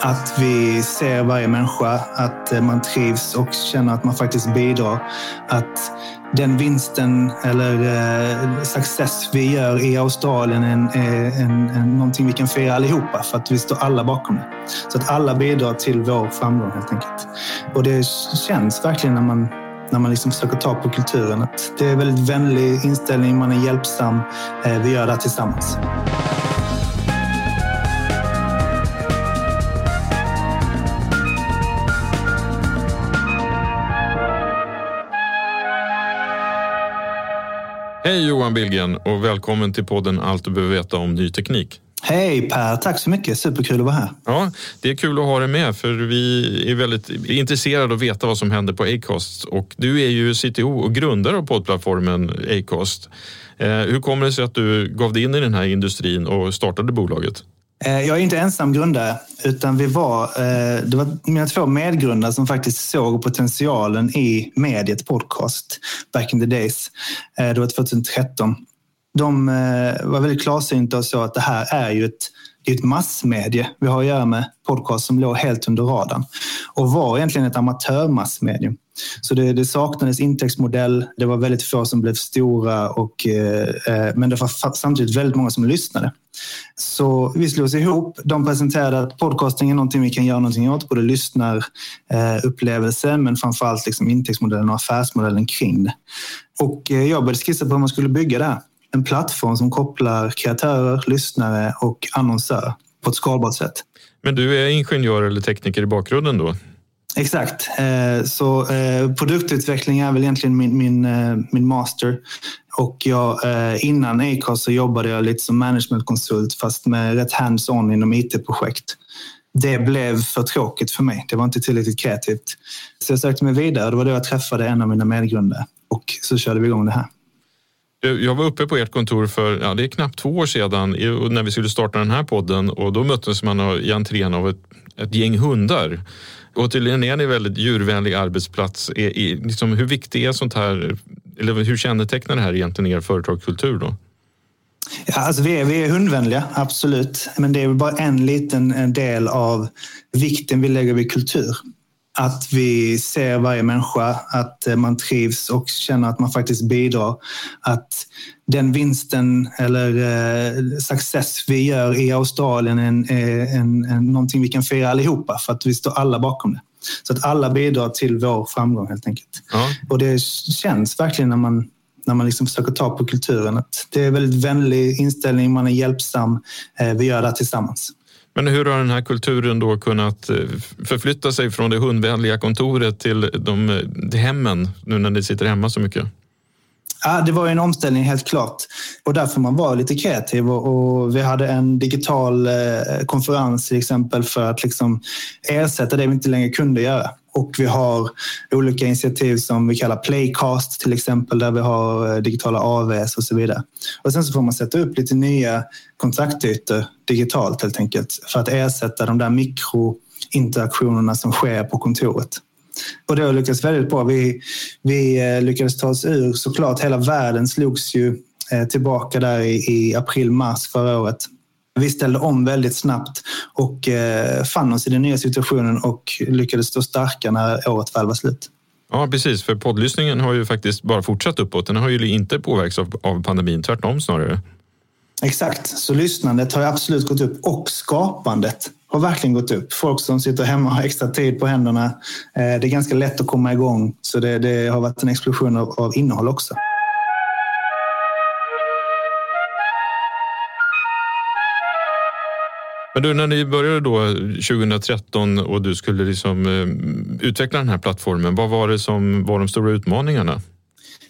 Att vi ser varje människa, att eh, man trivs och känner att man faktiskt bidrar. Att den vinsten eller eh, success vi gör i Australien är, en, är en, en, någonting vi kan fira allihopa för att vi står alla bakom det. Så att alla bidrar till vår framgång helt enkelt. Och det känns verkligen när man när man liksom försöker ta på kulturen. Att det är en väldigt vänlig inställning, man är hjälpsam. Eh, vi gör det här tillsammans. Hej Johan Billgren och välkommen till podden Allt du behöver veta om ny teknik. Hej Per, tack så mycket. Superkul att vara här. Ja, det är kul att ha dig med för vi är väldigt intresserade av att veta vad som händer på Acast och du är ju CTO och grundare av poddplattformen Acast. Eh, hur kommer det sig att du gav dig in i den här industrin och startade bolaget? Eh, jag är inte ensam grundare, utan vi var, eh, det var mina två medgrundare som faktiskt såg potentialen i mediet podcast back in the days. Eh, det var 2013. De var väldigt klarsynta och sa att det här är ju ett, det är ett massmedie vi har att göra med podcast som låg helt under radarn och var egentligen ett amatörmassmedium. Så det, det saknades intäktsmodell, det var väldigt få som blev stora, och, eh, eh men det var samtidigt väldigt många som lyssnade. Så vi slog oss ihop. De presenterade att podcasting är någonting vi kan göra någonting åt, både lyssnarupplevelse eh, men framförallt liksom intäktsmodellen och affärsmodellen kring det. Och eh, jag började skissa på hur man skulle bygga det här. En plattform som kopplar kreatörer, lyssnare och annonsörer på ett skalbart sätt. Men du är ingenjör eller tekniker i bakgrunden då? Exakt. Eh, så eh, produktutveckling är väl egentligen min, min, eh, min master. Och jag, innan Acast så jobbade jag lite som managementkonsult fast med rätt hands-on inom IT-projekt. Det blev för tråkigt för mig. Det var inte tillräckligt kreativt. Så jag sökte mig vidare. Det var då jag träffade en av mina medgrundare och så körde vi igång det här. Jag var uppe på ert kontor för ja, det är knappt två år sedan när vi skulle starta den här podden och då möttes man i entrén av ett, ett gäng hundar. Och tydligen är det en väldigt djurvänlig arbetsplats. Är, är, liksom, hur viktigt är sånt här, eller hur kännetecknar det här egentligen er företagskultur då? Ja, alltså vi, är, vi är hundvänliga, absolut. Men det är bara en liten eh, del av vikten vi lägger vid kultur. Att vi ser varje människa, att eh, man trivs och känner att man faktiskt bidrar. Att den vinsten eller eh, success vi gör i Australien är, en, är en, en, någonting vi kan fira allihopa för att vi står alla bakom det. Så att alla bidrar till vår framgång helt enkelt. Ja. Och det känns verkligen när man, när man liksom försöker ta på kulturen att det är en väldigt vänlig inställning, man är hjälpsam, eh, vi gör det här tillsammans. Men hur har den här kulturen då kunnat eh, förflytta sig från det hundvänliga kontoret till de, till hemmen nu när ni sitter hemma så mycket? Ja, det var en omställning helt klart. Och därför man var lite kreativ. Och, och vi hade en digital eh, konferens till exempel för att liksom ersätta det vi inte längre kunde göra. Och vi har olika initiativ som vi kallar Playcast till exempel, där vi har eh, digitala AVs och så vidare. Och sen så får man sätta upp lite nya kontaktytor digitalt helt enkelt för att ersätta de där mikrointeraktionerna som sker på kontoret. Och det har lyckats väldigt bra. Vi, vi eh, lyckades ta oss ur, såklart hela världen slogs ju eh, tillbaka där i, i april-mars förra året. Vi ställde om väldigt snabbt och eh, fann oss i den nya situationen och lyckades stå starka när året väl var slut. Ja, precis. För poddlyssningen har ju faktiskt bara fortsatt uppåt. Den har ju inte påverkats av, av pandemin, tvärtom snarare. Exakt, så lyssnandet har absolut gått upp och skapandet har verkligen gått upp. Folk som sitter hemma har extra tid på händerna. Eh, det är ganska lätt att komma igång, så det, det har varit en explosion av, av innehåll också. Men du, när ni började då 2013 och du skulle liksom, eh, utveckla den här plattformen, vad var det som var de stora utmaningarna?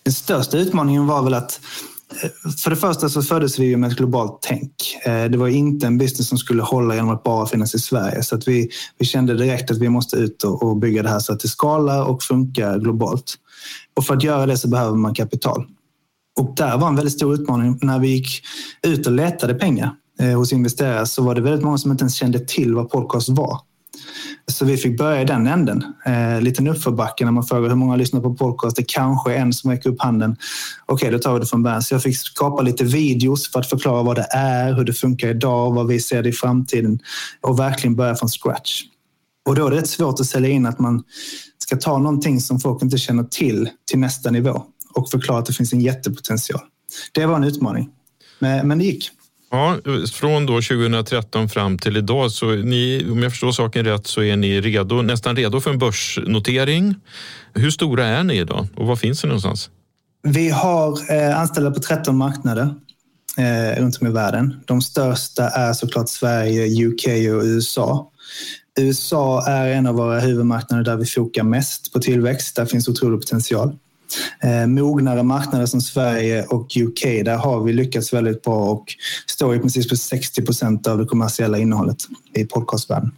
Den största utmaningen var väl att eh, för det första så föddes vi med ett globalt tänk. Eh, det var inte en business som skulle hålla genom att bara finnas i Sverige. Så att vi, vi kände direkt att vi måste ut och bygga det här så att det skalar och funkar globalt. Och för att göra det så behöver man kapital. Och där var en väldigt stor utmaning när vi gick ut och letade pengar. Eh, hos investerare så var det väldigt många som inte ens kände till vad podcast var. Så vi fick börja i den änden. Eh, lite uppförbacke när man frågar hur många lyssnar på podcast. Det kanske är en som räcker upp handen. Okej, okay, då tar vi det från början. Så jag fick skapa lite videos för att förklara vad det är, hur det funkar idag, vad vi ser det i framtiden och verkligen börja från scratch. Och då är det rätt svårt att sälja in att man ska ta någonting som folk inte känner till till nästa nivå och förklara att det finns en jättepotential. Det var en utmaning, men, men det gick. Ja, från då 2013 fram till idag, så ni, om jag förstår saken rätt, så är ni redo, nästan redo för en börsnotering. Hur stora är ni idag och var finns ni någonstans? Vi har eh, anställda på 13 marknader eh, runt om i världen. De största är såklart Sverige, UK och USA. USA är en av våra huvudmarknader där vi fokar mest på tillväxt. Där finns otrolig potential. Eh, mognare marknader som Sverige och UK, där har vi lyckats väldigt bra och står i princip på 60 procent av det kommersiella innehållet i podcastvärlden.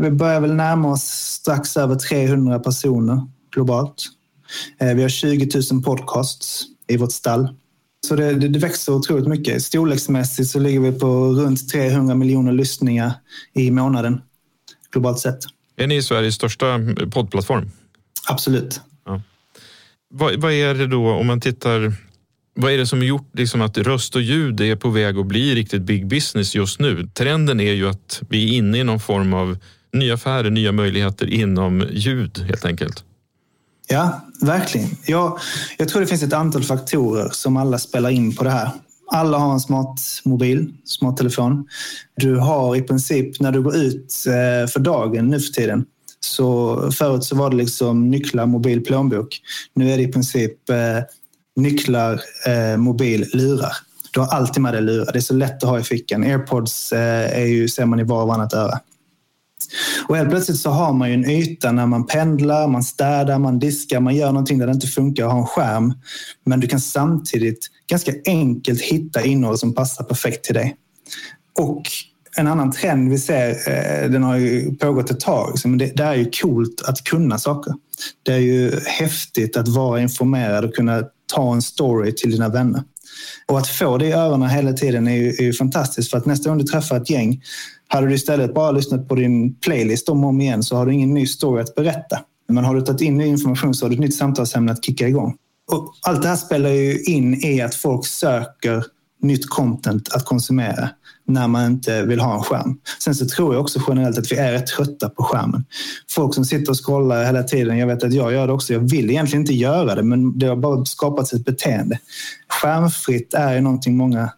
Vi börjar väl närma oss strax över 300 personer globalt. Eh, vi har 20 000 podcasts i vårt stall. Så det, det, det, växer otroligt mycket. Storleksmässigt så ligger vi på runt 300 miljoner lyssningar i månaden globalt sett. Är ni Sveriges största poddplattform? Absolut. Vad, vad, är det då om man tittar vad är det som gjort liksom att röst och ljud är på väg att bli riktigt big business just nu? Trenden är ju att vi är inne i någon form av nya affärer, nya möjligheter inom ljud helt enkelt. Ja, verkligen. Jag, jag tror det finns ett antal faktorer som alla spelar in på det här. Alla har en smart mobil, smart telefon. Du har i princip när du går ut eh, för dagen nu för tiden så förut så var det liksom nycklar, mobil, plånbok. Nu är det i princip eh, nycklar, eh, mobil, lurar. Du har alltid med dig lurar. Det är så lätt att ha i fickan. Airpods eh, är ju, ser man i var och varannat öra. Och helt plötsligt så har man ju en yta när man pendlar, man städar, man diskar, man gör någonting där det inte funkar att ha en skärm. Men du kan samtidigt ganska enkelt hitta innehåll som passar perfekt till dig. Och en annan trend vi ser, eh, den har ju pågått ett tag, men det, det är ju coolt att kunna saker. Det är ju häftigt att vara informerad och kunna ta en story till dina vänner. Och att få det i öronen hela tiden är ju, är ju fantastiskt för att nästa gång du träffar ett gäng, hade du istället bara lyssnat på din playlist om och om igen så har du ingen ny story att berätta. Men har du tagit in ny information så har du ett nytt samtalsämne att kicka igång. Och allt det här spelar ju in i att folk söker nytt content att konsumera när man inte vill ha en skärm. Sen så tror jag också generellt att vi är rätt trötta på skärmen. Folk som sitter och scrollar hela tiden, jag vet att jag gör det också. Jag vill egentligen inte göra det, men det har bara skapats ett beteende. Skärmfritt är ju någonting många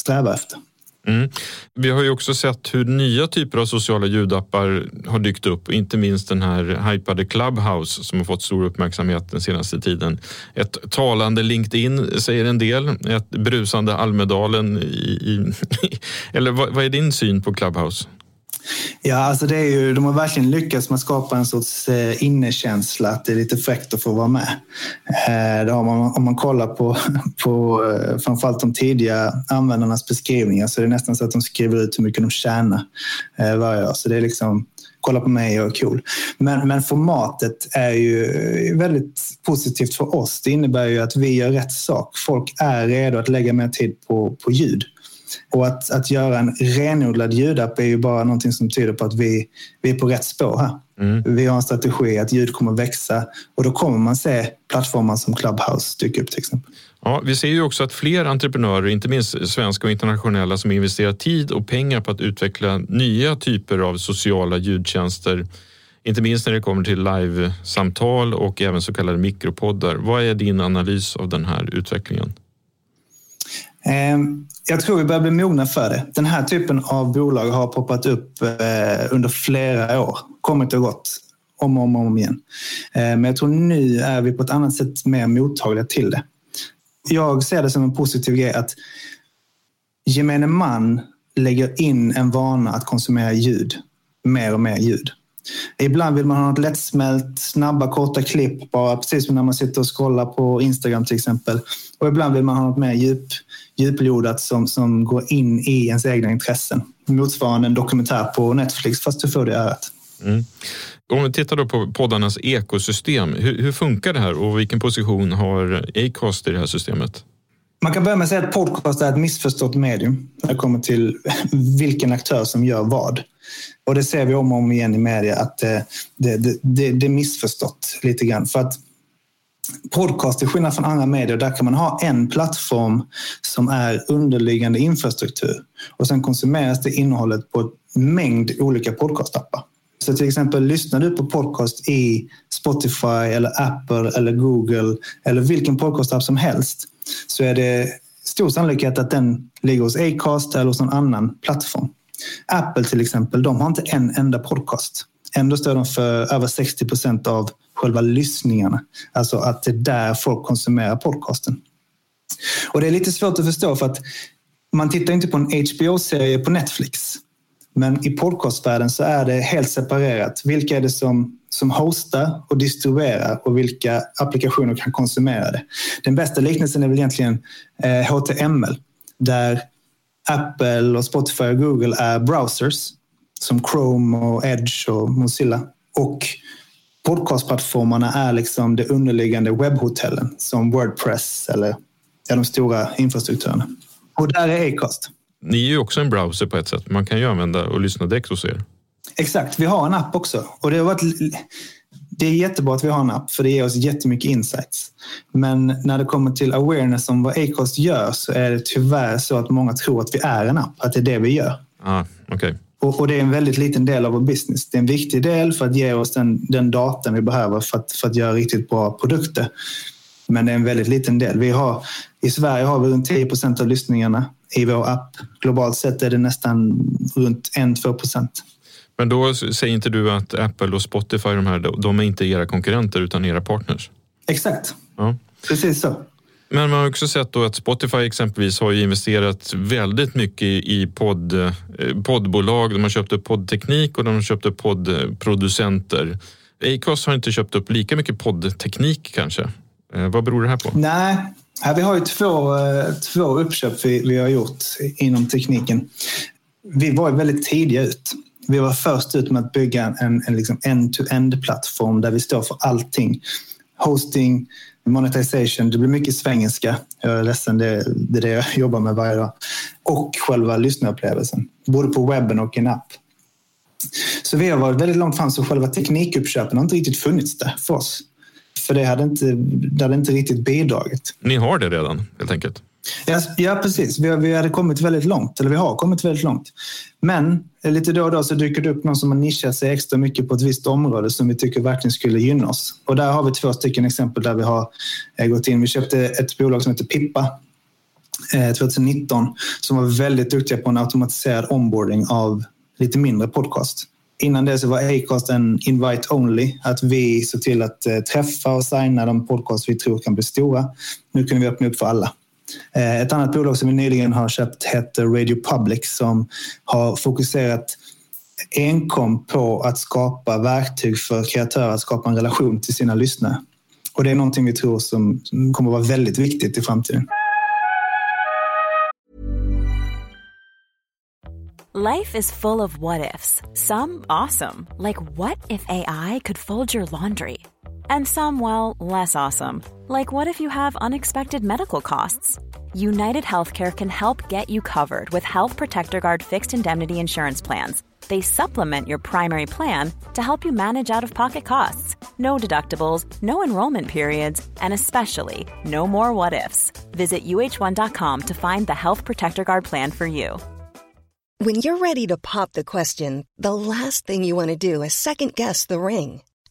strävar efter. Mm. Vi har ju också sett hur nya typer av sociala ljudappar har dykt upp. Inte minst den här hypade Clubhouse som har fått stor uppmärksamhet den senaste tiden. Ett talande LinkedIn säger en del. Ett brusande Almedalen. I, i eller vad, vad, är din syn på Clubhouse? Ja, alltså det är ju, de har verkligen lyckats med att skapa en sorts eh, innekänsla, att det är lite fräckt att få vara med. Eh, det har man, om man kollar på, på eh, framförallt de tidiga användarnas beskrivningar så är det nästan så att de skriver ut hur mycket de tjänar eh, varje år. Så det är liksom, kolla på mig, jag är cool. Men, men formatet är ju väldigt positivt för oss. Det innebär ju att vi gör rätt sak. Folk är redo att lägga mer tid på, på ljud. Och att, att göra en renodlad ljudapp är ju bara någonting som tyder på att vi, vi är på rätt spår här. Mm. Vi har en strategi att ljud kommer växa och då kommer man se plattformar som Clubhouse dyka upp till exempel. Ja, vi ser ju också att fler entreprenörer, inte minst svenska och internationella, som investerar tid och pengar på att utveckla nya typer av sociala ljudtjänster. Inte minst när det kommer till live-samtal och även så kallade mikropoddar. Vad är din analys av den här utvecklingen? Ehm, jag tror vi börjar bli mogna för det. Den här typen av bolag har poppat upp eh, under flera år, kommit och gått om och om, om igen. Ehm, men jag tror nu är vi på ett annat sätt mer mottagliga till det. Jag ser det som en positiv grej att gemene man lägger in en vana att konsumera ljud, mer och mer ljud. Ibland vill man ha något lättsmält, snabba, korta klipp, bara precis som när man sitter och scrollar på Instagram till exempel. Och ibland vill man ha något mer djup, djuplodat som, som går in i ens egna intressen. Motsvarande en dokumentär på Netflix, fast du får det örat. Mm. Om vi tittar då på poddarnas ekosystem, hur, hur, funkar det här och vilken position har Acast i det här systemet? Man kan börja med att säga att podcast är ett missförstått medium när det kommer till vilken aktör som gör vad. Och det ser vi om och om igen i media att eh, det, det, det, det är missförstått lite grann. För att podcast, till skillnad från andra medier, där kan man ha en plattform som är underliggande infrastruktur och sen konsumeras det innehållet på en mängd olika podcastappar. Så till exempel lyssnar du på podcast i Spotify eller Apple eller Google eller vilken podcastapp som helst så är det stor sannolikhet att den ligger hos Acast eller hos någon annan plattform. Apple till exempel, de har inte en enda podcast. Ändå står de för över 60 procent av själva lyssningarna. Alltså att det är där folk konsumerar podcasten. Och det är lite svårt att förstå för att man tittar inte på en HBO-serie på Netflix. Men i podcastvärlden så är det helt separerat. Vilka är det som, som hostar och distribuerar och vilka applikationer kan konsumera det? Den bästa liknelsen är väl egentligen eh, HTML där Apple, och Spotify och Google är browsers som Chrome och Edge och Mozilla. Och podcastplattformarna är liksom det underliggande webbhotellen som Wordpress eller ja, de stora infrastrukturerna. Och där är Acast. Ni är ju också en browser på ett sätt. Man kan ju använda och lyssna direkt hos er. Exakt, vi har en app också. Och det, har varit, det är jättebra att vi har en app för det ger oss jättemycket insights. Men när det kommer till awareness om vad Acast gör så är det tyvärr så att många tror att vi är en app, att det är det vi gör. Ah, okay. och, och, det är en väldigt liten del av vår business. Det är en viktig del för att ge oss den, den datan vi behöver för att, för att göra riktigt bra produkter. Men det är en väldigt liten del. Vi har, I Sverige har vi runt 10 procent av lyssningarna i vår app. Globalt sett är det nästan runt 1-2 procent. Men då säger inte du att Apple och Spotify, de, här, de är inte era konkurrenter utan era partners? Exakt, ja. precis så. Men man har också sett då att Spotify exempelvis har investerat väldigt mycket i podd, eh, poddbolag. De har köpt upp poddteknik och de har köpt upp poddproducenter. Acast har inte köpt upp lika mycket poddteknik kanske. Eh, vad beror det här på? Nej, vi har ju två, eh, två uppköp vi, vi har gjort inom tekniken. Vi var väldigt tidiga ut. Vi var först ut med att bygga en, en liksom end-to-end-plattform där vi står för allting. Hosting, monetization, det blir mycket svengelska. Jag är ledsen, det, det är det jag jobbar med varje dag. Och själva lyssnarupplevelsen, både på webben och i en app. Så vi har varit väldigt långt fram, så själva teknikuppköpen har inte riktigt funnits där för oss. För det hade inte, det hade inte riktigt bidragit. Ni har det redan helt enkelt? Ja, ja precis. Vi, vi hade kommit väldigt långt, eller vi har kommit väldigt långt. Men eh, lite då och då så dyker det upp någon som har nischat sig extra mycket på ett visst område som vi tycker verkligen skulle gynna oss. Och där har vi två stycken exempel där vi har eh, gått in. Vi köpte ett bolag som heter Pippa eh, 2019 som var väldigt duktiga på en automatiserad onboarding av lite mindre podcast. Innan det så var Acast en invite only, att vi såg till att eh, träffa och signa de podcast vi tror kan bli stora. Nu kan vi öppna upp för alla. Eh, ett annat bolag som vi nyligen har köpt heter Radio Public som har fokuserat enkom på att skapa verktyg för kreatörer att skapa en relation till sina lyssnare. Och det är någonting vi tror som kommer att vara väldigt viktigt i framtiden. Life is full of what ifs. Some awesome, like what if AI could fold your laundry? And some, well, less awesome, like what if you have unexpected medical costs? United Healthcare can help get you covered with Health Protector Guard fixed indemnity insurance plans they supplement your primary plan to help you manage out of pocket costs. No deductibles, no enrollment periods, and especially no more what ifs. Visit uh1.com to find the Health Protector Guard plan for you. When you're ready to pop the question, the last thing you want to do is second guess the ring.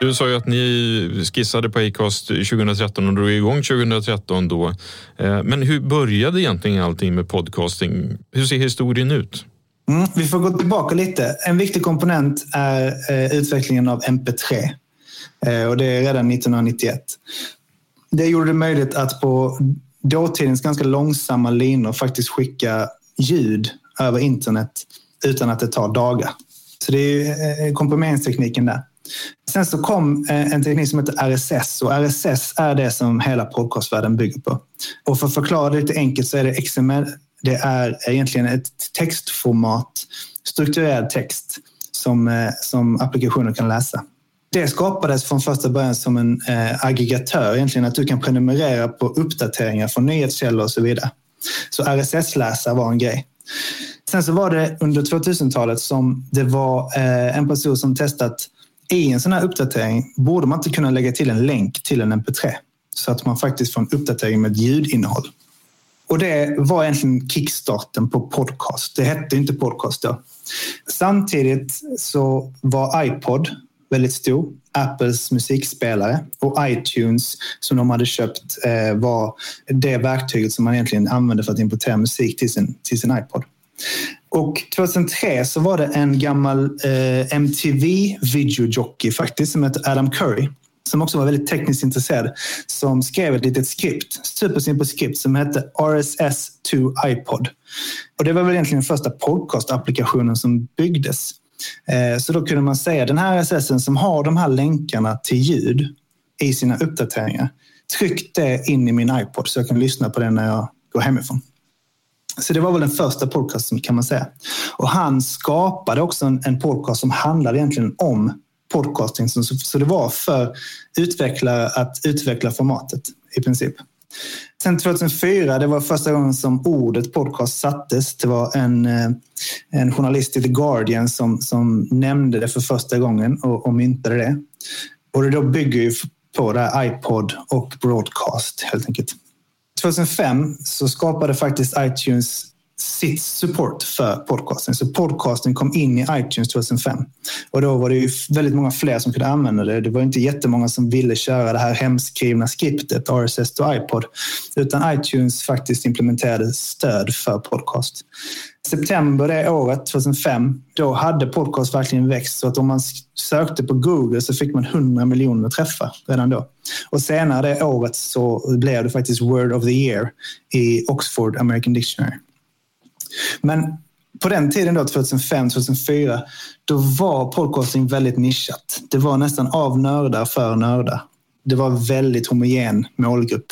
Du sa ju att ni skissade på Acast 2013 och drog igång 2013 då. Eh, men hur började egentligen allting med podcasting? Hur ser historien ut? Mm, vi får gå tillbaka lite. En viktig komponent är eh, utvecklingen av MP3. Eh, och det är redan 1991. Det gjorde det möjligt att på dåtidens ganska långsamma linor faktiskt skicka ljud över internet utan att det tar dagar. Så det är komprimeringstekniken där. Sen så kom eh, en teknik som heter RSS och RSS är det som hela podcastvärlden bygger på. Och för att förklara det lite enkelt så är det XML. Det är egentligen ett textformat, strukturerad text som, eh, som applikationer kan läsa. Det skapades från första början som en eh, aggregatör, egentligen att du kan prenumerera på uppdateringar från nyhetskällor och så vidare. Så RSS-läsare var en grej. Sen så var det under 2000-talet som det var eh, en person som testat i en sån här uppdatering borde man inte kunna lägga till en länk till en mp3 så att man faktiskt får en uppdatering med ett ljudinnehåll. Och det var egentligen kickstarten på podcast. Det hette inte podcast då. Samtidigt så var iPod väldigt stor. Apples musikspelare och iTunes som de hade köpt eh, var det verktyget som man egentligen använde för att importera musik till sin, till sin iPod. Och 2003 så var det en gammal eh, MTV videojockey faktiskt som hette Adam Curry som också var väldigt tekniskt intresserad som skrev ett litet skript, supersimpelt skript som hette RSS to iPod. Och det var väl egentligen den första podcast-applikationen som byggdes. Eh, så då kunde man säga den här RSS som har de här länkarna till ljud i sina uppdateringar. Tryck det in i min iPod så jag kan lyssna på den när jag går hemifrån. Så det var väl den första podcasten kan man säga. Och han skapade också en, en podcast som handlade egentligen om podcasting. Så, så det var för utvecklare att utveckla formatet i princip. Sen 2004, det var första gången som ordet podcast sattes. Det var en, eh, en journalist i The Guardian som, som nämnde det för första gången och, och myntade det. Och det då bygger ju på det här iPod och broadcast helt enkelt. 2005 så skapade faktiskt iTunes sitt support för podcasting. Så podcasten kom in i iTunes 2005. Och då var det ju väldigt många fler som kunde använda det. Det var inte jättemånga som ville köra det här hemskrivna skriptet, RSS to iPod. Utan iTunes faktiskt implementerade stöd för podcast. September det året, 2005, då hade podcast verkligen växt. Så att om man sökte på Google så fick man 100 miljoner träffar redan då. Och senare det året så blev det faktiskt Word of the Year i Oxford American Dictionary. Men på den tiden, då, 2005, 2004, då var podcasting väldigt nischat. Det var nästan av nördar för nördar. Det var väldigt homogen målgrupp.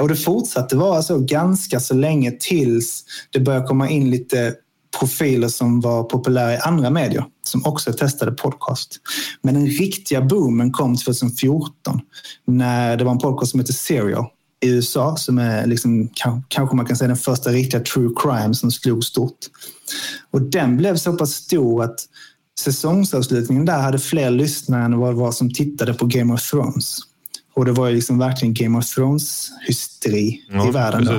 Och det fortsatte vara så ganska så länge tills det började komma in lite profiler som var populära i andra medier som också testade podcast. Men den riktiga boomen kom 2014 när det var en podcast som hette Serial i USA som är liksom, kanske man kan säga den första riktiga true crime som slog stort. Och den blev så pass stor att säsongsavslutningen där hade fler lyssnare än vad det var som tittade på Game of Thrones. Och det var ju liksom verkligen Game of Thrones-hysteri ja, i världen. Då.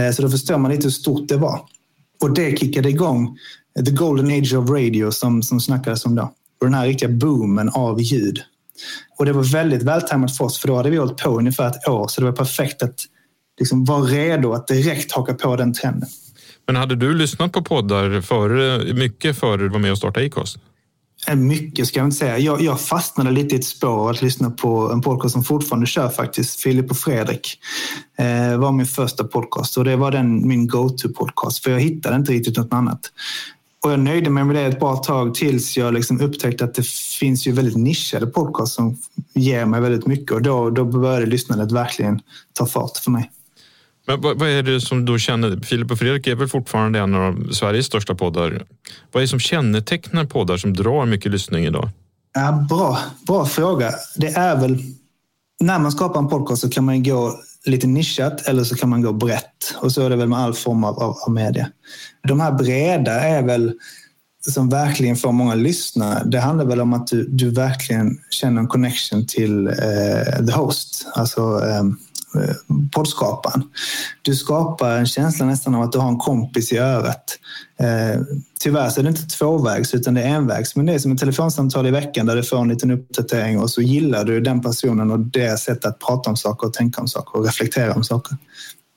Eh, så då förstår man lite hur stort det var. Och det kickade igång the golden age of radio som, som snackades om då. Och den här riktiga boomen av ljud. Och det var väldigt vältajmat för oss, för då hade vi hållit på ungefär ett år, så det var perfekt att liksom vara redo att direkt haka på den trenden. Men hade du lyssnat på poddar före, mycket före du var med och startade Acast? Eh, mycket ska jag inte säga. Jag, jag fastnade lite i ett spår att lyssna på en podcast som fortfarande kör faktiskt. Filip och Fredrik eh, var min första podcast och det var den min go-to-podcast för jag hittade inte riktigt något annat. Och jag nöjde mig med det ett bra tag tills jag liksom upptäckte att det finns ju väldigt nischade podcasts som ger mig väldigt mycket och då, då började lyssnandet verkligen ta fart för mig. Men vad, vad är det som du känner? Filip och Fredrik är väl fortfarande en av Sveriges största poddar. Vad är det som kännetecknar poddar som drar mycket lyssning idag? Ja, bra, bra fråga. Det är väl när man skapar en podcast så kan man gå lite nischat eller så kan man gå brett. Och så är det väl med all form av, av, av media. De här breda är väl som verkligen får många att lyssna. Det handlar väl om att du, du verkligen känner en connection till eh, the host, alltså Eh, poddskaparen. Du skapar en känsla nästan av att du har en kompis i örat. Eh, tyvärr så är det inte tvåvägs utan det är envägs. Men det är som ett telefonsamtal i veckan där du får en liten uppdatering och så gillar du den personen och det sättet att prata om saker och tänka om saker och reflektera om saker.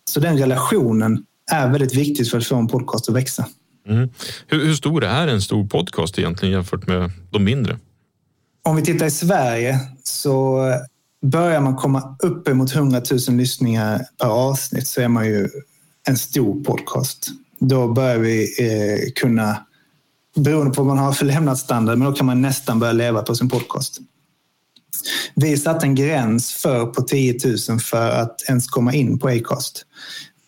Så den relationen är väldigt viktig för att få en podcast att växa. Mm. Hur, hur stor är en stor podcast egentligen jämfört med de mindre? Om vi tittar i Sverige så börjar man komma upp emot 100 000 lyssningar per avsnitt så är man ju en stor podcast. Då börjar vi eh, kunna, beroende på vad man har för levnadsstandard, men då kan man nästan börja leva på sin podcast. Vi satte en gräns för på 10 000 för att ens komma in på Acast.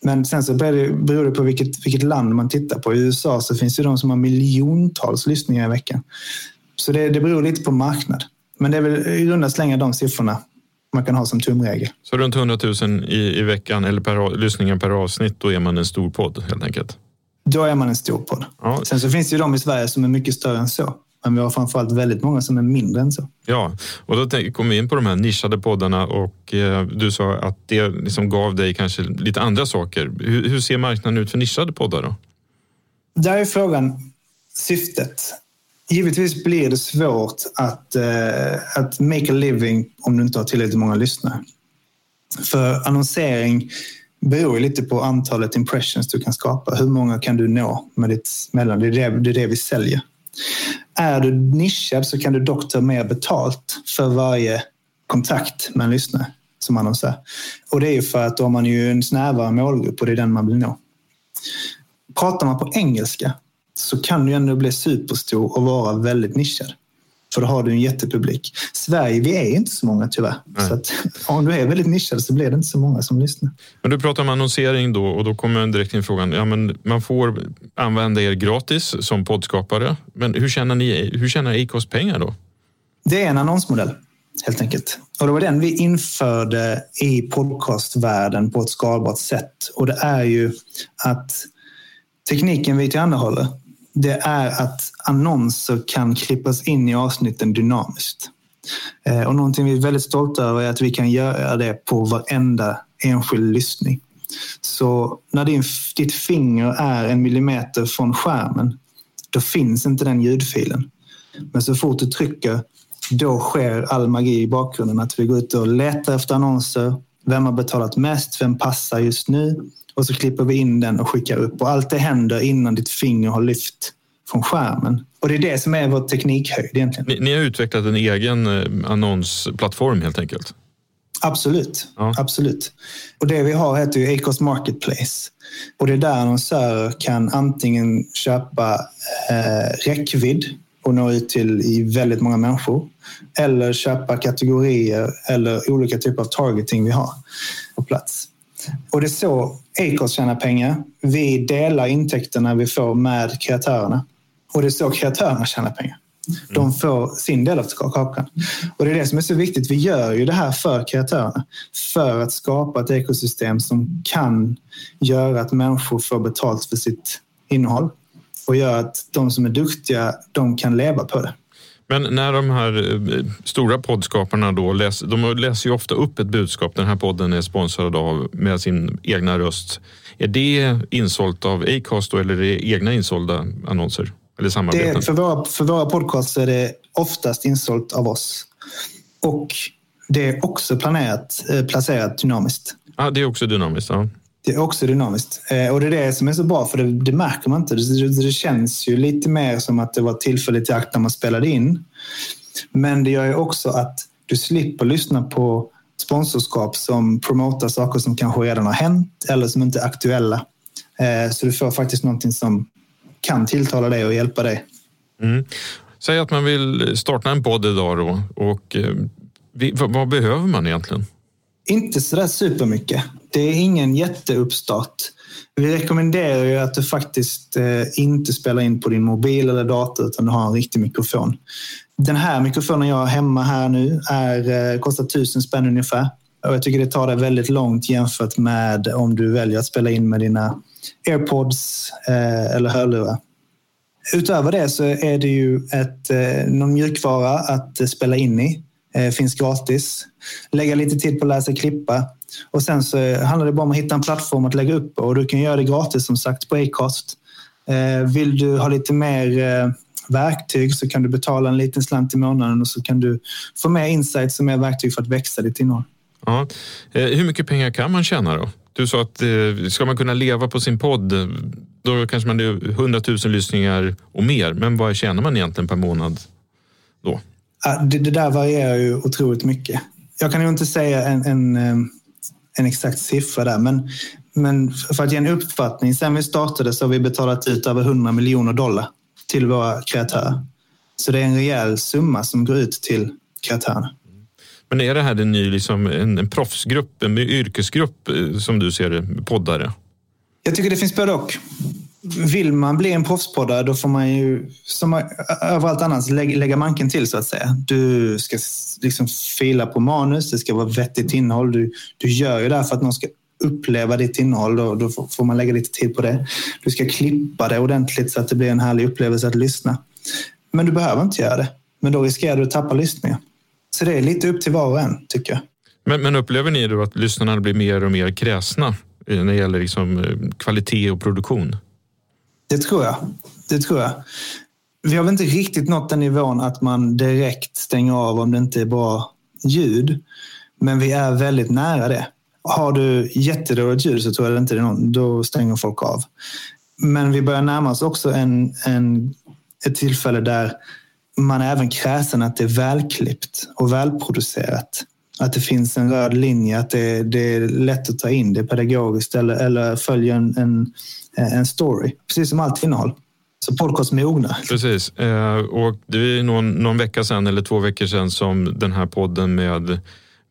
Men sen så beror det på vilket, vilket land man tittar på. I USA så finns det de som har miljontals lyssningar i veckan. Så det, det beror lite på marknad. Men det är väl i runda slängar de siffrorna man kan ha som tumregel. Så runt 100 000 i, i veckan eller per, lyssningar per avsnitt, då är man en stor podd helt enkelt? Då är man en stor podd. Ja. Sen så finns det ju de i Sverige som är mycket större än så. Men vi har framförallt väldigt många som är mindre än så. Ja, och då kom vi in på de här nischade poddarna och eh, du sa att det liksom gav dig kanske lite andra saker. Hur, hur ser marknaden ut för nischade poddar då? Där är frågan syftet. Givetvis blir det svårt att, eh, att make a living om du inte har tillräckligt många lyssnare. För annonsering beror lite på antalet impressions du kan skapa. Hur många kan du nå med ditt mellan? Det är det, det, är det vi säljer. Är du nischad så kan du dock ta mer betalt för varje kontakt med en lyssnare som annonsör. Och det är ju för att då har man ju en snävare målgrupp och det är den man vill nå. Pratar man på engelska så kan du ändå bli superstor och vara väldigt nischad. För då har du en jättepublik. Sverige, vi är inte så många tyvärr. Nej. Så att, om du är väldigt nischad så blir det inte så många som lyssnar. Men du pratar om annonsering då och då kommer direkt in frågan. Ja, men man får använda er gratis som poddskapare. Men hur tjänar ni? Hur tjänar Acast pengar då? Det är en annonsmodell. helt enkelt. Och det var den vi införde i podcastvärlden på ett skalbart sätt. Och det är ju att tekniken vi tillhandahåller, det är att annonser kan klippas in i avsnitten dynamiskt. Eh, och någonting vi är väldigt stolta över är att vi kan göra det på varenda enskild lyssning. Så när din, ditt finger är en millimeter från skärmen, då finns inte den ljudfilen. Men så fort du trycker, då sker all magi i bakgrunden. Att vi går ut och letar efter annonser. Vem har betalat mest? Vem passar just nu? Och så klipper vi in den och skickar upp. Och allt det händer innan ditt finger har lyft från skärmen. Och det är det som är vår teknikhöjd egentligen. Ni, ni har utvecklat en egen eh, annonsplattform helt enkelt? Absolut. Ja. Absolut. Och det vi har heter ju Acast Marketplace. Och det är där annonsörer kan antingen köpa eh, räckvidd och nå ut till i väldigt många människor. Eller köpa kategorier eller olika typer av targeting vi har på plats. Och det är så Acast tjänar pengar. Vi delar intäkterna vi får med kreatörerna. Och det är så kreatörerna tjänar pengar. De får sin del av kakan. Och det är det som är så viktigt. Vi gör ju det här för kreatörerna. För att skapa ett ekosystem som kan göra att människor får betalt för sitt innehåll. Och gör att de som är duktiga, de kan leva på det. Men när de här eh, stora poddskaparna då läser, de läser ju ofta upp ett budskap. Den här podden är sponsrad av med sin egna röst. Är det insålt av Acast då, eller är det egna insålda annonser? Eller samarbeten? Det, för, våra, för våra podcasts är det oftast insålt av oss. Och det är också planerat, eh, placerat dynamiskt. Ah, det är också dynamiskt? Ja. Det är också dynamiskt. Eh, och det är det som är så bra, för det, det märker man inte. Det, det, känns ju lite mer som att det var tillfälligt i akt när man spelade in. Men det gör ju också att du slipper lyssna på sponsorskap som promotar saker som kanske redan har hänt eller som inte är aktuella. Eh, så du får faktiskt någonting som kan tilltala dig och hjälpa dig. Mm. Säg att man vill starta en podd idag då, och eh, vad behöver man egentligen? Inte sådär supermycket. Det är ingen jätteuppstart. Vi rekommenderar ju att du faktiskt eh, inte spelar in på din mobil eller dator utan du har en riktig mikrofon. Den här mikrofonen jag har hemma här nu är, eh, kostar tusen spänn ungefär. Och jag tycker det tar dig väldigt långt jämfört med om du väljer att spela in med dina airpods eh, eller hörlurar. Utöver det så är det ju ett, någon mjukvara att spela in i. Eh, finns gratis. Lägga lite tid på att lära sig klippa. Och sen så handlar det bara om att hitta en plattform att lägga upp och du kan göra det gratis som sagt på Acast. Eh, vill du ha lite mer eh, verktyg så kan du betala en liten slant i månaden och så kan du få mer insights och mer verktyg för att växa ditt innehåll. Ja. Hur mycket pengar kan man tjäna då? Du sa att ska man kunna leva på sin podd då kanske man är 100 000 lyssningar och mer. Men vad tjänar man egentligen per månad då? Det, det där varierar ju otroligt mycket. Jag kan ju inte säga en, en, en exakt siffra där, men, men för att ge en uppfattning. Sen vi startade så har vi betalat ut över 100 miljoner dollar till våra kreatörer. Så det är en rejäl summa som går ut till kreatörerna. Men är det här en ny liksom, en, en proffsgrupp, en yrkesgrupp eh, som du ser det, poddare? Jag tycker det finns både och vill man bli en proffspoddare då får man ju som överallt annars lägga manken till så att säga. Du ska liksom fila på manus, det ska vara vettigt innehåll. Du, du gör ju det här för att någon ska uppleva ditt innehåll. Då, då får man lägga lite tid på det. Du ska klippa det ordentligt så att det blir en härlig upplevelse att lyssna. Men du behöver inte göra det. Men då riskerar du att tappa lyssningen. Så det är lite upp till var och en tycker jag. Men, men upplever ni då att lyssnarna blir mer och mer kräsna eh, när det gäller liksom eh, kvalitet och produktion? Det tror jag. Det tror jag. Vi har väl inte riktigt nått den nivån att man direkt stänger av om det inte är bra ljud. Men vi är väldigt nära det. Har du jättedåligt ljud så tror jag inte det är någon, då stänger folk av. Men vi börjar närma oss också en, en, ett tillfälle där man är även kräsen att det är välklippt och välproducerat. Att det finns en röd linje, att det, det är lätt att ta in, det är pedagogiskt eller, eller följer en, en, Eh, en story. Precis som allt innehåll. Så podcast mognar. Precis. Eh, och det är någon, någon vecka sedan eller två veckor sedan som den här podden med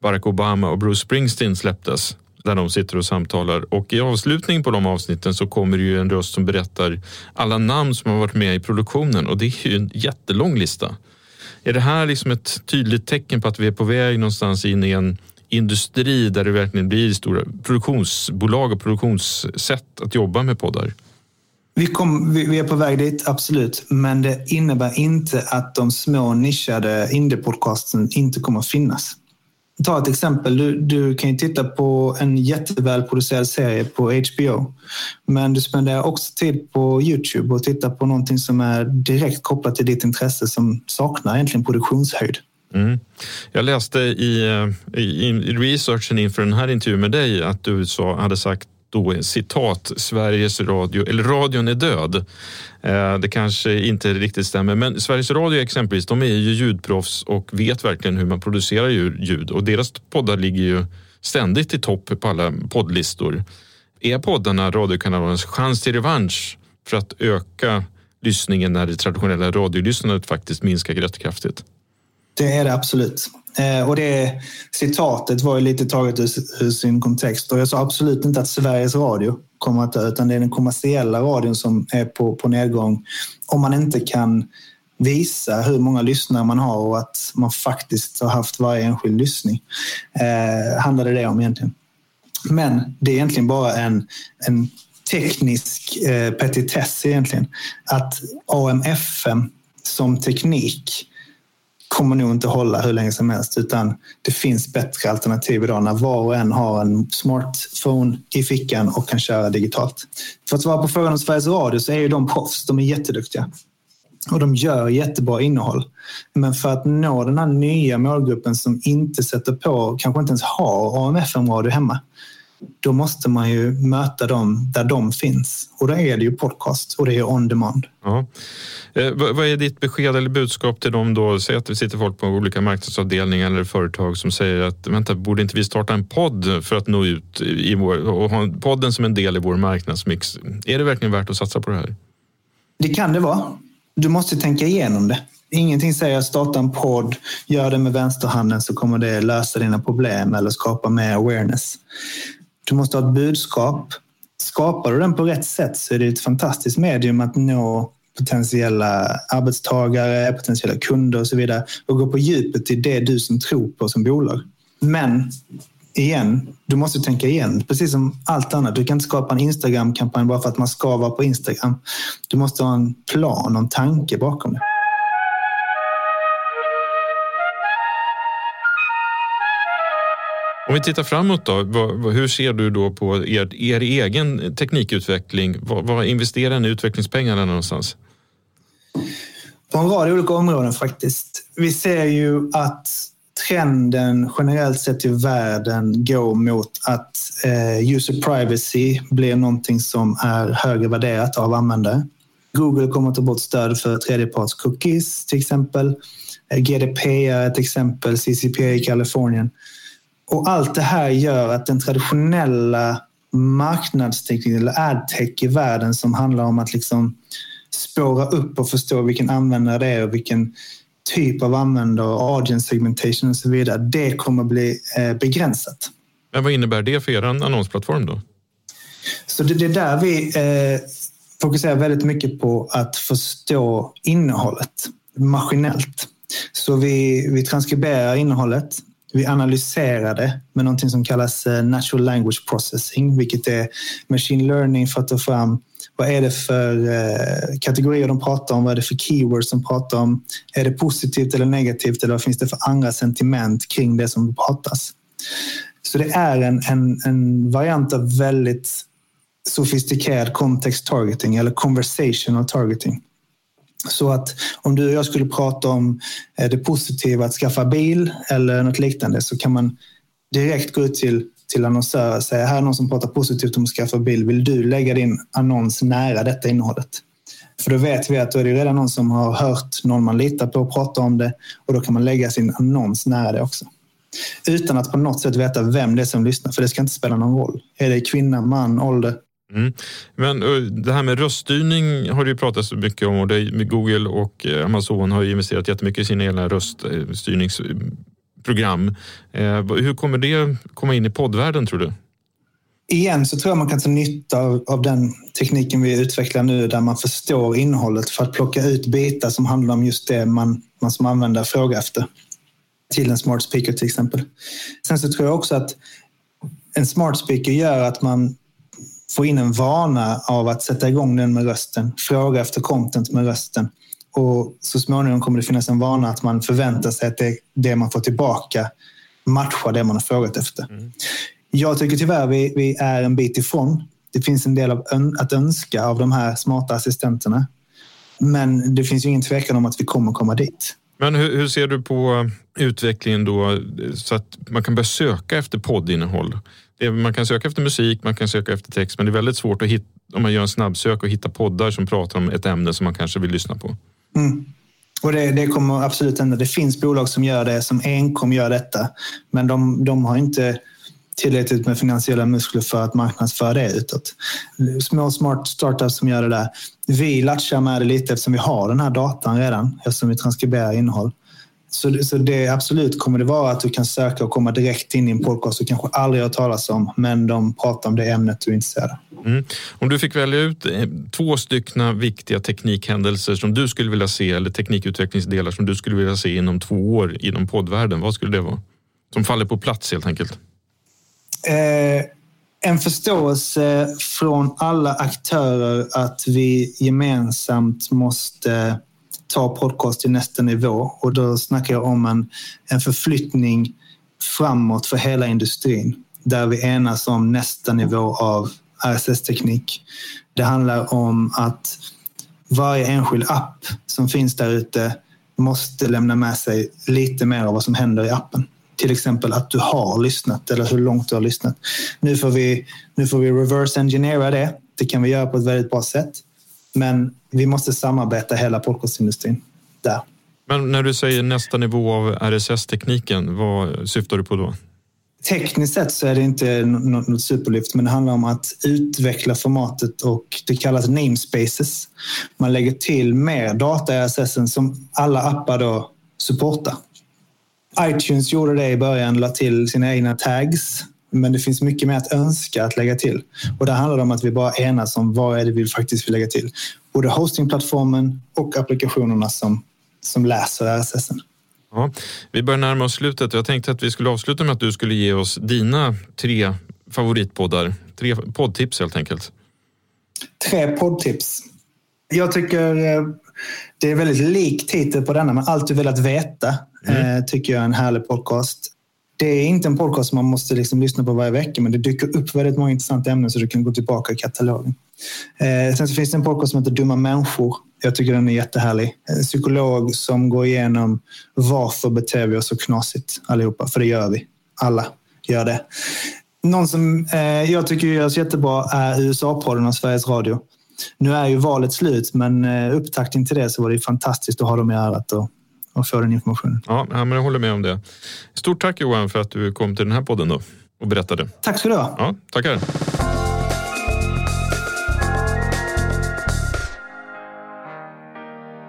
Barack Obama och Bruce Springsteen släpptes. Där de sitter och samtalar. Och i avslutningen på de avsnitten så kommer det ju en röst som berättar alla namn som har varit med i produktionen. Och det är ju en jättelång lista. Är det här liksom ett tydligt tecken på att vi är på väg någonstans in i en industri där det verkligen blir stora produktionsbolag och produktionssätt att jobba med poddar? Vi, kom, vi, är på väg dit, absolut. Men det innebär inte att de små nischade indiepodcasten inte kommer att finnas. Ta ett exempel. Du, du kan ju titta på en jättevälproducerad serie på HBO. Men du spenderar också tid på Youtube och tittar på någonting som är direkt kopplat till ditt intresse som saknar egentligen produktionshöjd. Mm. Jag läste i, eh, i, i researchen inför den här intervjun med dig att du så hade sagt då citat Sveriges Radio, eller radion är död. Eh, det kanske inte riktigt stämmer, men Sveriges Radio exempelvis, de är ju ljudproffs och vet verkligen hur man producerar ljud och deras poddar ligger ju ständigt i topp på alla poddlistor. Är poddarna radiokanalernas chans till revansch för att öka lyssningen när det traditionella radiolyssnandet faktiskt minskar rätt kraftigt? Det är det absolut. Eh, och det citatet var ju lite taget ur, ur, sin kontext. Och jag sa absolut inte att Sveriges Radio kommer att dö, utan det är den kommersiella radion som är på, på nedgång. Om man inte kan visa hur många lyssnare man har och att man faktiskt har haft varje enskild lyssning. Eh, handlade det om egentligen. Men det är egentligen bara en, en teknisk eh, petitess egentligen. Att AMFM som teknik kommer nog inte hålla hur länge som helst utan det finns bättre alternativ idag när var och en har en smartphone i fickan och kan köra digitalt. För att svara på frågan om Sveriges Radio så är ju de proffs, de är jätteduktiga. Och de gör jättebra innehåll. Men för att nå den här nya målgruppen som inte sätter på, kanske inte ens har AMFM-radio hemma, då måste man ju möta dem där de finns. Och då är det ju podcast och det är on demand. Ja. Eh, vad är ditt besked eller budskap till dem då? Säg att det sitter folk på olika marknadsavdelningar eller företag som säger att vänta, borde inte vi starta en podd för att nå ut i vår, och ha podden som en del i vår marknadsmix? Är det verkligen värt att satsa på det här? Det kan det vara. Du måste tänka igenom det. Ingenting säger att starta en podd, gör det med vänsterhanden så kommer det lösa dina problem eller skapa mer awareness. Du måste ha ett budskap. Skapar du den på rätt sätt så är det ett fantastiskt medium att nå potentiella arbetstagare, potentiella kunder och så vidare och gå på djupet i det du som tror på som bolag. Men igen, du måste tänka igen. Precis som allt annat. Du kan inte skapa en Instagram-kampanj bara för att man ska vara på Instagram. Du måste ha en plan och en tanke bakom det. Om vi tittar framåt då, hur ser du då på er, er egen teknikutveckling? Vad, investerar ni utvecklingspengarna någonstans? På en rad olika områden faktiskt. Vi ser ju att trenden generellt sett i världen går mot att eh, user privacy blir någonting som är högre värderat av användare. Google kommer att ta bort stöd för tredjeparts cookies till exempel. Eh, GDPR är ett exempel, CCPA i Kalifornien. Och allt det här gör att den traditionella marknadstekniken eller adtech i världen som handlar om att liksom spåra upp och förstå vilken användare det är och vilken typ av användare, audience segmentation och så vidare. Det kommer bli eh, begränsat. Men vad innebär det för er annonsplattform då? Så det, det är där vi eh, fokuserar väldigt mycket på att förstå innehållet maskinellt. Så vi, vi transkriberar innehållet vi analyserar det med någonting som kallas eh, natural language processing, vilket är machine learning för att ta fram vad är det för eh, kategorier de pratar om? Vad är det för keywords de pratar om? Är det positivt eller negativt? Eller vad finns det för andra sentiment kring det som pratas? Så det är en, en, en variant av väldigt sofistikerad context targeting eller conversational targeting. Så att om du och jag skulle prata om eh, det positiva att skaffa bil eller något liknande så kan man direkt gå ut till, till annonsörer och säga här är någon som pratar positivt om att skaffa bil. Vill du lägga din annons nära detta innehållet? För då vet vi att då är det redan någon som har hört någon man litar på prata om det och då kan man lägga sin annons nära det också. Utan att på något sätt veta vem det är som lyssnar, för det ska inte spela någon roll. Är det kvinna, man, ålder? Mm. Men det här med röststyrning har det ju pratats mycket om och Google och eh, Amazon har investerat jättemycket i sina egna röststyrningsprogram. Eh, hur kommer det komma in i poddvärlden tror du? Igen så tror jag man kan ta nytta av, av, den tekniken vi utvecklar nu där man förstår innehållet för att plocka ut bitar som handlar om just det man, man som användare frågar efter. Till en smart speaker till exempel. Sen så tror jag också att en smart speaker gör att man får in en vana av att sätta igång den med rösten, fråga efter content med rösten. Och så småningom kommer det finnas en vana att man förväntar sig att det, det man får tillbaka matchar det man har frågat efter. Mm. Jag tycker tyvärr vi, vi är en bit ifrån. Det finns en del av ön, att önska av de här smarta assistenterna. Men det finns ju ingen tvekan om att vi kommer komma dit. Men hur, hur, ser du på eh, utvecklingen då eh, så att man kan börja söka efter poddinnehåll? man kan söka efter musik, man kan söka efter text, men det är väldigt svårt att hitta, om man gör en snabbsök och hitta poddar som pratar om ett ämne som man kanske vill lyssna på. Mm. Och det, det, kommer absolut hända. Det finns bolag som gör det, som enkom gör detta. Men de, de har inte tillräckligt med finansiella muskler för att marknadsföra det utåt. Små smart startups som gör det där. Vi latchar med det lite eftersom vi har den här datan redan, eftersom vi transkriberar innehåll. Så, så det absolut kommer det vara att du kan söka och komma direkt in i en podcast du kanske aldrig har talas om, men de pratar om det ämnet du är intresserad av. Mm. Om du fick välja ut eh, två stycken viktiga teknikhändelser som du skulle vilja se eller teknikutvecklingsdelar som du skulle vilja se inom två år inom poddvärlden, vad skulle det vara? Som faller på plats helt enkelt. Eh, en förståelse från alla aktörer att vi gemensamt måste ta podcast till nästa nivå. Och då snackar jag om en, en förflyttning framåt för hela industrin där vi enas om nästa nivå av RSS-teknik. Det handlar om att varje enskild app som finns där ute måste lämna med sig lite mer av vad som händer i appen. Till exempel att du har lyssnat eller hur långt du har lyssnat. Nu får vi, nu får vi reverse engineera det. Det kan vi göra på ett väldigt bra sätt. Men vi måste samarbeta hela podcastindustrin där. Men när du säger nästa nivå av RSS-tekniken, vad syftar du på då? Tekniskt sett så är det inte något superlyft, men det handlar om att utveckla formatet och det kallas namespaces. Man lägger till mer data i RSS som alla appar då supportar. iTunes gjorde det i början, la till sina egna tags men det finns mycket mer att önska att lägga till. Och det handlar om att vi bara enas om vad är det vi faktiskt vill lägga till. Både hostingplattformen och applikationerna som, som läser RSS. Ja, vi börjar närma oss slutet. Jag tänkte att vi skulle avsluta med att du skulle ge oss dina tre favoritpoddar. Tre poddtips helt enkelt. Tre poddtips. Jag tycker eh, det är väldigt lik titel på denna, men Allt du velat veta mm. Eh, tycker jag är en härlig podcast det är inte en podcast som man måste liksom lyssna på varje vecka, men det dyker upp väldigt många intressanta ämnen så du kan gå tillbaka i katalogen. Eh, sen så finns det en podcast som heter Dumma människor. Jag tycker den är jättehärlig. En psykolog som går igenom varför beter vi oss så knasigt allihopa, för det gör vi. Alla gör det. Någon som eh, jag tycker görs jättebra är USA-podden av Sveriges Radio. Nu är ju valet slut, men eh, upptakten till det så var det fantastiskt att ha dem i örat och och få den informationen. Ja, men jag håller med om det. Stort tack Johan för att du kom till den här podden då och berättade. Tack ska du ha. Ja, tackar.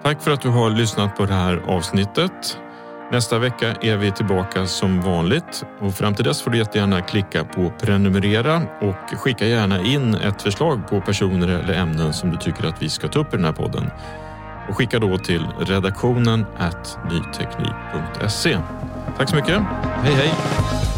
Tack för att du har lyssnat på det här avsnittet. Nästa vecka är vi tillbaka som vanligt och fram till dess får du jättegärna klicka på prenumerera och skicka gärna in ett förslag på personer eller ämnen som du tycker att vi ska ta upp i den här podden och skicka då till redaktionen nyteknik.se. Tack så mycket. Hej hej!